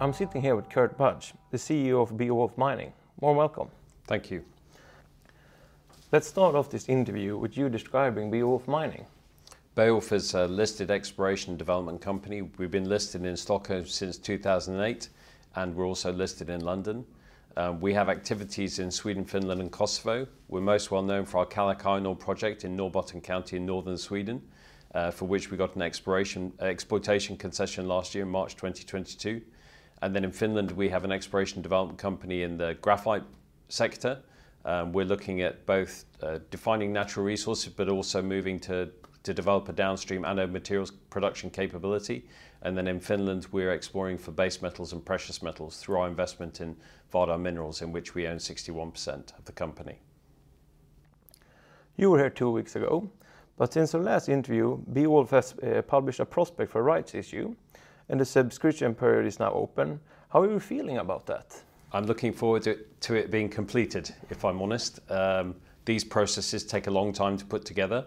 I'm sitting here with Kurt Budge, the CEO of Beowulf Mining. Warm welcome. Thank you. Let's start off this interview with you describing Beowulf Mining. Beowulf is a listed exploration development company. We've been listed in Stockholm since 2008 and we're also listed in London. Um, we have activities in Sweden, Finland and Kosovo. We're most well known for our Kallak iron ore project in Norrbotten County in northern Sweden, uh, for which we got an exploration, exploitation concession last year in March 2022. And then in Finland, we have an exploration development company in the graphite sector, um, we're looking at both uh, defining natural resources, but also moving to, to develop a downstream anode materials production capability. And then in Finland, we're exploring for base metals and precious metals through our investment in Vardar Minerals, in which we own 61% of the company. You were here two weeks ago, but since our last interview, Beowulf has uh, published a prospect for rights issue, and the subscription period is now open. How are you feeling about that? I'm looking forward to, to it being completed, if I'm honest. Um, these processes take a long time to put together,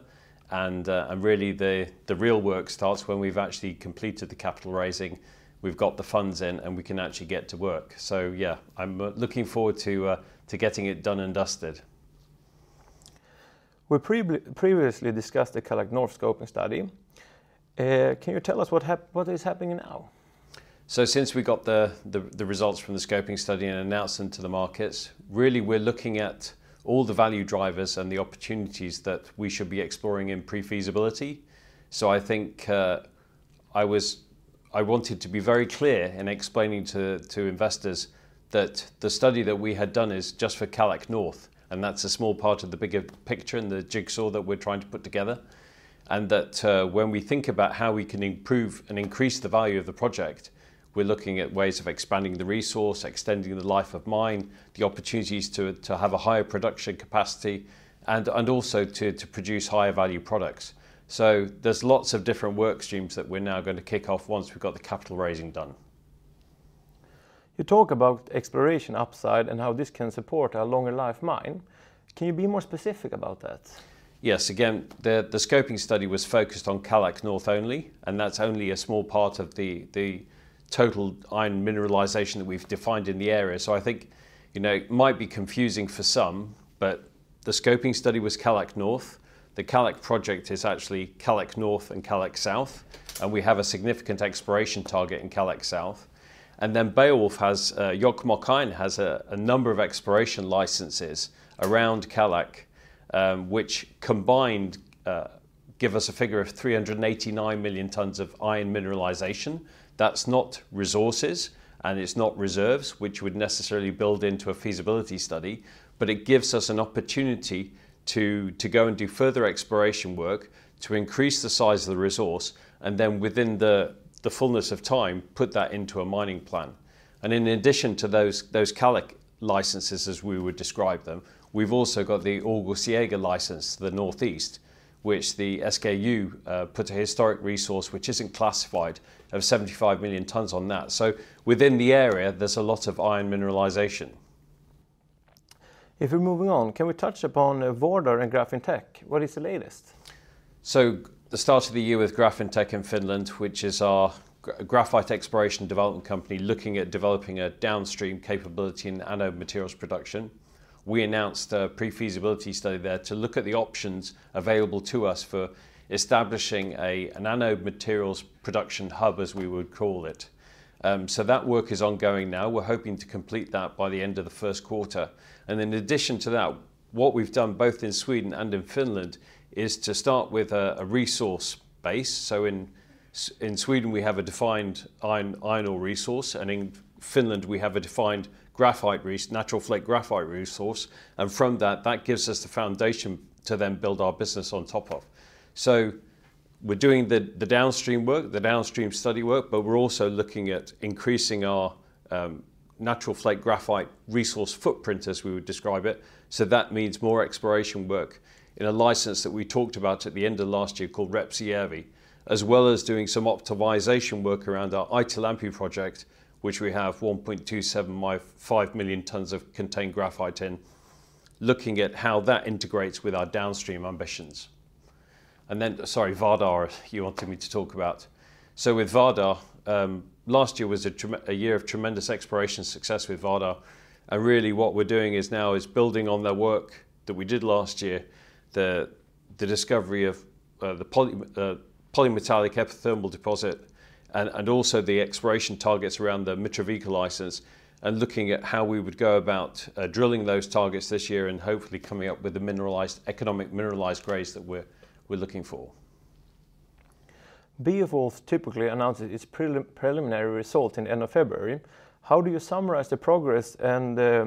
and, uh, and really the, the real work starts when we've actually completed the capital raising, we've got the funds in, and we can actually get to work. So, yeah, I'm uh, looking forward to, uh, to getting it done and dusted. We pre previously discussed the Kallak North scoping study. Uh, can you tell us what, what is happening now? So since we got the, the, the, results from the scoping study and announced them to the markets, really we're looking at all the value drivers and the opportunities that we should be exploring in pre-feasibility. So I think uh, I was I wanted to be very clear in explaining to, to investors that the study that we had done is just for Kallak North, and that's a small part of the bigger picture and the jigsaw that we're trying to put together. And that uh, when we think about how we can improve and increase the value of the project, we're looking at ways of expanding the resource, extending the life of mine, the opportunities to, to have a higher production capacity, and, and also to, to produce higher value products. So there's lots of different work streams that we're now going to kick off once we've got the capital raising done. You talk about exploration upside and how this can support a longer life mine. Can you be more specific about that? Yes, again, the, the scoping study was focused on Kallak North only, and that's only a small part of the, the total iron mineralization that we've defined in the area. So I think, you know, it might be confusing for some, but the scoping study was Kallak North. The Kallak project is actually Kallak North and Kallak South, and we have a significant exploration target in Kallak South. And then Beowulf has, uh, has a, a, number of exploration licenses around Kallak, um, which combined uh, give us a figure of 389 million tons of iron mineralization. That's not resources and it's not reserves, which would necessarily build into a feasibility study, but it gives us an opportunity to, to go and do further exploration work to increase the size of the resource and then within the, the fullness of time put that into a mining plan. And in addition to those, those Kallak licenses as we would describe them, we've also got the August license to the northeast, which the SGU uh, put a historic resource which isn't classified of 75 million tonnes on that. So within the area, there's a lot of iron mineralisation. If we're moving on, can we touch upon uh, Vardar and Grafintec? What is the latest? So the start of the year with Grafintec in Finland, which is our graphite exploration development company looking at developing a downstream capability in anode materials production we announced a pre-feasibility study there to look at the options available to us for establishing a, an anode materials production hub, as we would call it. Um, so that work is ongoing now. We're hoping to complete that by the end of the first quarter. And in addition to that, what we've done both in Sweden and in Finland is to start with a, a resource base. So in in Sweden we have a defined iron, iron ore resource, and in Finland we have a defined graphite, resource, natural flake graphite resource, and from that, that gives us the foundation to then build our business on top of. So we're doing the, the downstream work, the downstream study work, but we're also looking at increasing our um, natural flake graphite resource footprint, as we would describe it. So that means more exploration work in a license that we talked about at the end of last year called Repsijärvi, as well as doing some optimization work around our Aitolampi project, which we have 1.275 million tons of contained graphite in, looking at how that integrates with our downstream ambitions. And then, sorry, Vardar, you wanted me to talk about. So with Vardar, Um, last year was a, a, year of tremendous exploration success with Vardar, and really what we're doing is now is building on the work that we did last year, the the discovery of uh, the poly, uh, polymetallic epithermal deposit, and, and also the exploration targets around the Mitrovica license, and looking at how we would go about uh, drilling those targets this year, and hopefully coming up with the mineralized economic mineralized grades that we're we're looking for. Beowulf typically announces its prelim preliminary result in the end of February. How do you summarize the progress and uh,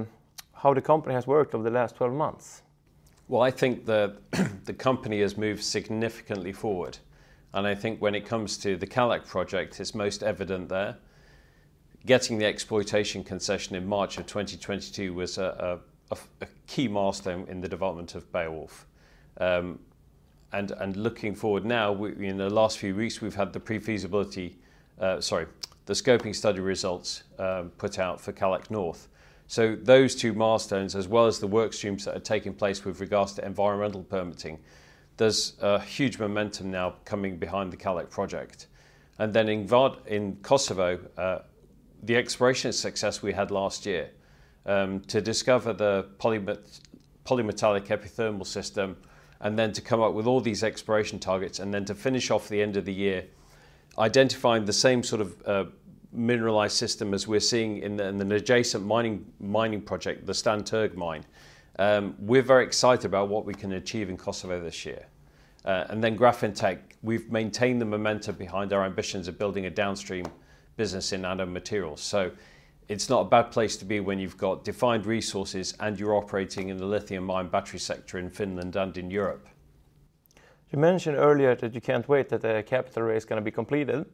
how the company has worked over the last 12 months? Well, I think that the company has moved significantly forward. And I think when it comes to the Kallak project, it's most evident there. Getting the exploitation concession in March of 2022 was a, a, a key milestone in the development of Beowulf. Um, and, and looking forward now, we, in the last few weeks, we've had the pre-feasibility, uh, sorry, the scoping study results um, put out for Kallak North. So those two milestones, as well as the work streams that are taking place with regards to environmental permitting, there's a huge momentum now coming behind the Kallak project. And then in, Vard, in Kosovo, uh, the exploration success we had last year um, to discover the polymet polymetallic epithermal system and then to come up with all these exploration targets and then to finish off the end of the year identifying the same sort of uh, mineralized system as we're seeing in, the, in an adjacent mining mining project, the Stan Terg mine. Um, we're very excited about what we can achieve in Kosovo this year. Uh, and then Grafintec, we've maintained the momentum behind our ambitions of building a downstream business in anode materials. So it's not a bad place to be when you've got defined resources and you're operating in the lithium ion battery sector in Finland and in Europe. You mentioned earlier that you can't wait that the capital raise is going to be completed.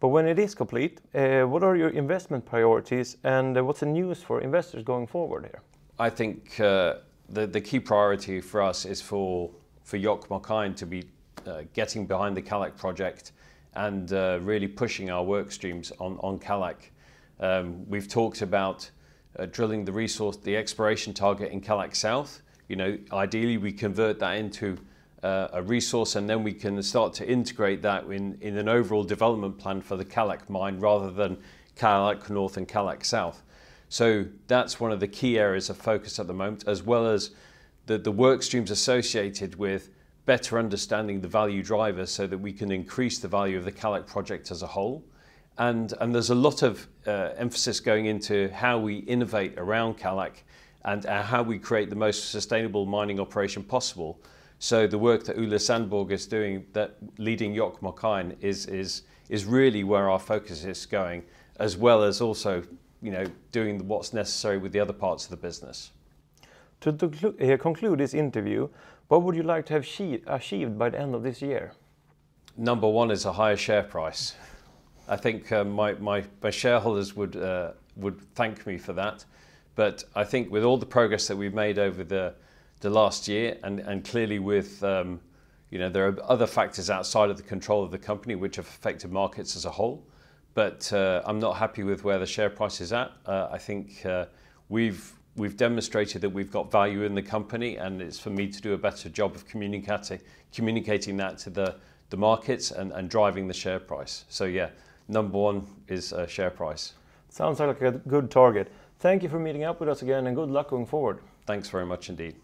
But when it is complete, uh, what are your investment priorities and uh, what's the news for investors going forward here? I think uh, the, the key priority for us is for, for Jokkmokk Iron to be uh, getting behind the Kallak project and uh, really pushing our work streams on, on Kallak. Um, we've talked about uh, drilling the resource, the exploration target in Kallak South. You know, ideally we convert that into uh, a resource and then we can start to integrate that in, in an overall development plan for the Kallak mine rather than Kallak North and Kallak South. So that's one of the key areas of focus at the moment, as well as the, the work streams associated with better understanding the value drivers so that we can increase the value of the Kallak project as a whole. And, and there's a lot of uh, emphasis going into how we innovate around Kallak and uh, how we create the most sustainable mining operation possible. So the work that Ulla Sandborg is doing, that leading Jokkmokk Iron, is is is really where our focus is going, as well as also, you know, doing what's necessary with the other parts of the business. To, to uh, conclude this interview, what would you like to have achieved by the end of this year? Number one is a higher share price. I think uh, my, my, my shareholders would uh, would thank me for that. But I think with all the progress that we've made over the the last year, and, and clearly with um, you know there are other factors outside of the control of the company which have affected markets as a whole. But uh, I'm not happy with where the share price is at. Uh, I think uh, we've we've demonstrated that we've got value in the company, and it's for me to do a better job of communicating communicating that to the the markets and, and driving the share price. So yeah, number one is uh, share price. Sounds like a good target. Thank you for meeting up with us again, and good luck going forward. Thanks very much indeed.